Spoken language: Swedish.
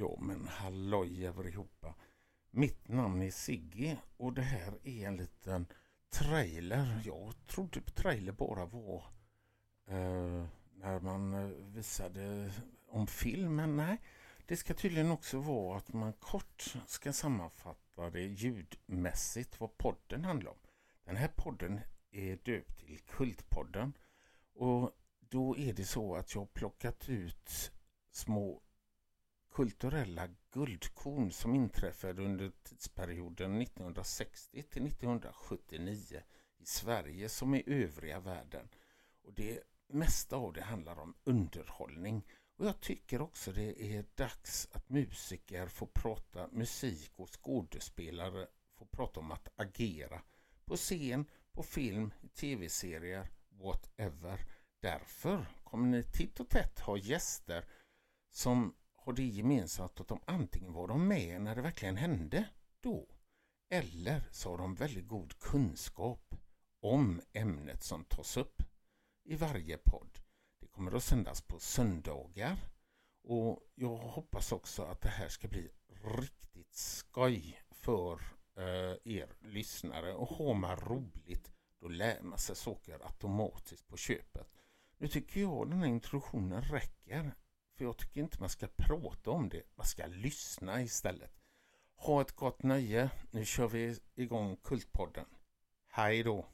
Ja men halloj allihopa. Mitt namn är Sigge och det här är en liten trailer. Jag trodde typ trailer bara var eh, när man eh, visade om filmen. Nej, det ska tydligen också vara att man kort ska sammanfatta det ljudmässigt vad podden handlar om. Den här podden är döpt till Kultpodden och då är det så att jag plockat ut små kulturella guldkorn som inträffade under tidsperioden 1960 till 1979 i Sverige som i övriga världen. Och det mesta av det handlar om underhållning. Och jag tycker också det är dags att musiker får prata musik och skådespelare får prata om att agera på scen, på film, i tv-serier, whatever. Därför kommer ni titt och tätt ha gäster som har det gemensamt att de antingen var de med när det verkligen hände då eller så har de väldigt god kunskap om ämnet som tas upp i varje podd. Det kommer att sändas på söndagar och jag hoppas också att det här ska bli riktigt skoj för eh, er lyssnare och har man roligt då lär man sig saker automatiskt på köpet. Nu tycker jag den här introduktionen räcker. För jag tycker inte man ska prata om det, man ska lyssna istället. Ha ett gott nöje. Nu kör vi igång Kultpodden. Hej då!